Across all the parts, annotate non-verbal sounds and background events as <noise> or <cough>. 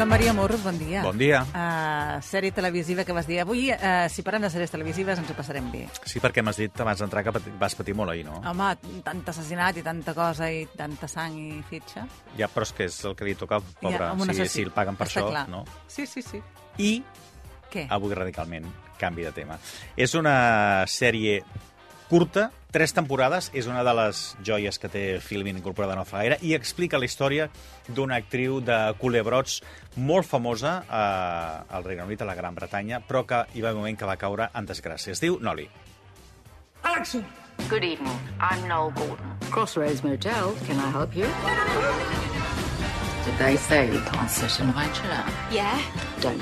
Joan Maria Morros, bon dia. Bon dia. Uh, sèrie televisiva que vas dir avui, uh, si parlem de sèries televisives ens ho passarem bé. Sí, perquè m'has dit abans d'entrar que vas patir molt ahir, no? Home, tant assassinat i tanta cosa i tanta sang i fitxa. Ja, però és que és el que li toca pobre. Ja, si, assassí. si el paguen per Està això, clar. no? Sí, sí, sí. I, Què? avui radicalment, canvi de tema. És una sèrie curta, tres temporades, és una de les joies que té Filmin incorporada no fa gaire, i explica la història d'una actriu de culebrots molt famosa eh, al Regne Unit, a la Gran Bretanya, però que hi va un moment que va caure en desgràcia. Es diu Nolly. Good evening. I'm Noel Gordon. Crossroads Motel, can I help you? Did they say you can't sit in my chair? Yeah. Don't.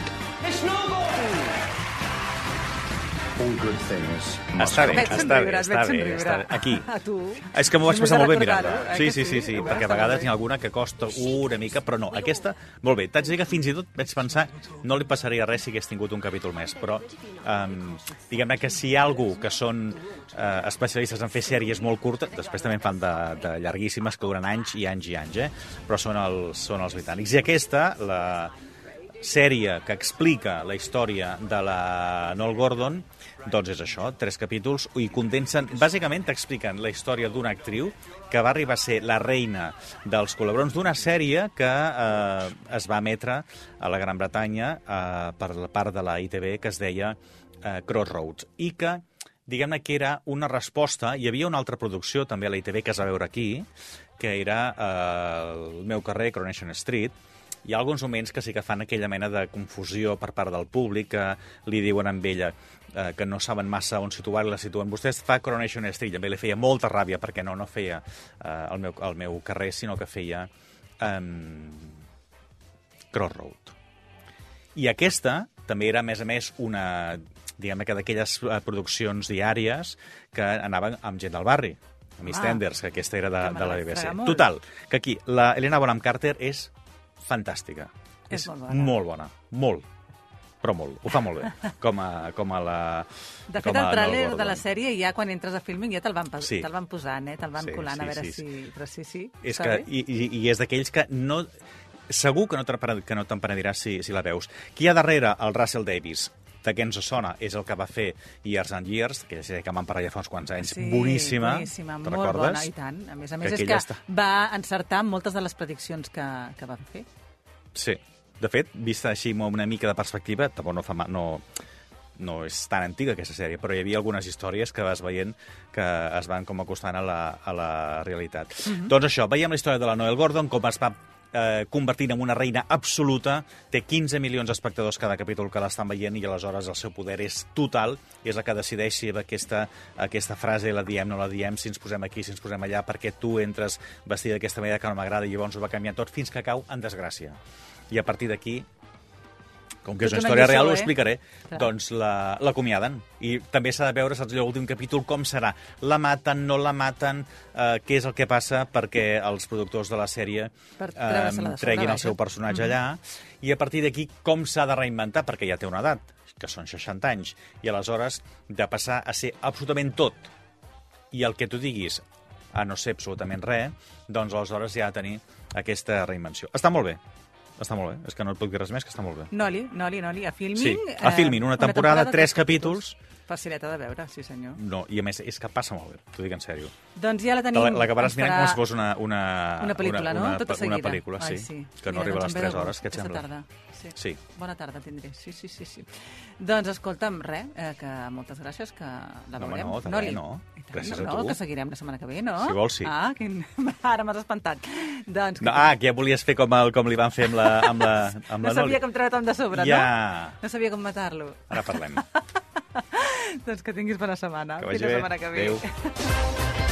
All good things must Està bé, veig està bé, està bé, està bé. Aquí. A tu. És que m'ho vaig passar molt bé mirant-la. eh, Sí, sí, sí, sí, Està perquè a vegades n'hi ha alguna que costa una mica, però no, aquesta, molt bé. T'haig de dir que fins i tot vaig pensar no li passaria res si hagués tingut un capítol més, però um, diguem-ne que si hi ha algú que són uh, especialistes en fer sèries molt curtes, després també en fan de, de llarguíssimes que duren anys i anys i anys, eh? però són els, són els britànics. I aquesta, la sèrie que explica la història de la Noel Gordon, doncs és això, tres capítols, i condensen, bàsicament t'expliquen la història d'una actriu que va arribar a ser la reina dels col·laborons d'una sèrie que eh, es va emetre a la Gran Bretanya eh, per la part de la ITV que es deia eh, Crossroads, i que diguem-ne que era una resposta, hi havia una altra producció també a la ITV que es va veure aquí, que era eh, el meu carrer, Coronation Street, hi ha alguns moments que sí que fan aquella mena de confusió per part del públic, que li diuen amb ella eh, que no saben massa on situar la situen. Vostès fa Coronation Street, mi li feia molta ràbia perquè no, no feia eh, el, meu, el meu carrer, sinó que feia eh, Crossroad. I aquesta també era, a més a més, una diguem que d'aquelles eh, produccions diàries que anaven amb gent del barri, amb Ah. EastEnders, que aquesta era de, Que de la BBC. Total, que aquí la Helena Bonham Carter és fantàstica. És molt bona. Molt bona, molt, però molt. Ho fa molt bé, <laughs> com a, com a la... De com fet, a el tràiler de la sèrie ja quan entres a Filming ja te'l van, Sí. te'l van posant, eh? te'l van Sí, colant sí, a veure sí, si... Però sí, sí, És que, i, i, I és d'aquells que no... Segur que no te'n que no te'n penediràs si, si la veus. Qui hi ha darrere? El Russell Davis de què ens sona, és el que va fer Years and Years, que ja sé que vam parlar ja fa uns quants anys, boníssima, boníssima te'n molt recordes? bona, i tant. A més a més, Que és aquella que està- va encertar moltes de les prediccions que, que van fer. Sí. De fet, vista així amb una mica de perspectiva, tampoc no fa mal, no, no és tan antiga aquesta sèrie, però hi havia algunes històries que vas veient que es van com acostant a la, a la realitat. Doncs això, veiem la història de la Noel Gordon, com es va eh, convertint en una reina absoluta, té 15 milions d'espectadors cada capítol que l'estan veient i aleshores el seu poder és total i és la que decideix si aquesta, aquesta frase la diem, no la diem, si ens posem aquí, si ens posem allà, perquè tu entres vestida d'aquesta manera que no m'agrada i llavors ho va canviar tot fins que cau en desgràcia. I a partir d'aquí com que és una història real, ho eh? explicaré, Clar. doncs la- l'acomiaden. I també s'ha de veure, saps, l'últim capítol, com serà. La maten, no la maten, eh, què és el que passa perquè els productors de la sèrie Per sobre, treguin el seu personatge allà, i a partir d'aquí com s'ha de reinventar, perquè ja té una edat, que són 60 anys, i aleshores de passar a ser absolutament tot, i el que tu diguis a no ser absolutament res, doncs aleshores ja ha de tenir aquesta reinvenció. Està molt bé, està molt bé. És que no et puc dir res més, que està molt bé. Noli, Noli, Noli, a Filming... Sí, a Filmin, una temporada, tres capítols. Facileta de veure, sí senyor. No, i a més, és que passa molt bé, t'ho dic en sèrio. Doncs ja la Te tenim... la- L'acabaràs ens mirant com si fos una... Una, Una pel·lícula, una, no? Una, Tota seguida. una pel·lícula, sí, Ai, sí. que no Mira, arriba a doncs les em ve de 3 gust hores, què et sembla? Tarda. Sí. Sí. Bona tarda tindré, sí, sí, sí. sí. Doncs escolta'm, res, eh, que moltes gràcies, que la No, veurem. no, no. I tant, Gràcies a no, tu. que seguirem la setmana que ve, no? Si vols, sí. Ah, quin... <laughs> ara m'has espantat. Doncs, No, ah, que ja volies fer com, el, com li van fer amb la, amb la, amb no la sabia Noli. com treure-te'm de sobre, Ja. no? No sabia com matar-lo. Ara parlem. <laughs> doncs que tinguis bona setmana. Que vagi Fins la bé. setmana que ve. Adéu.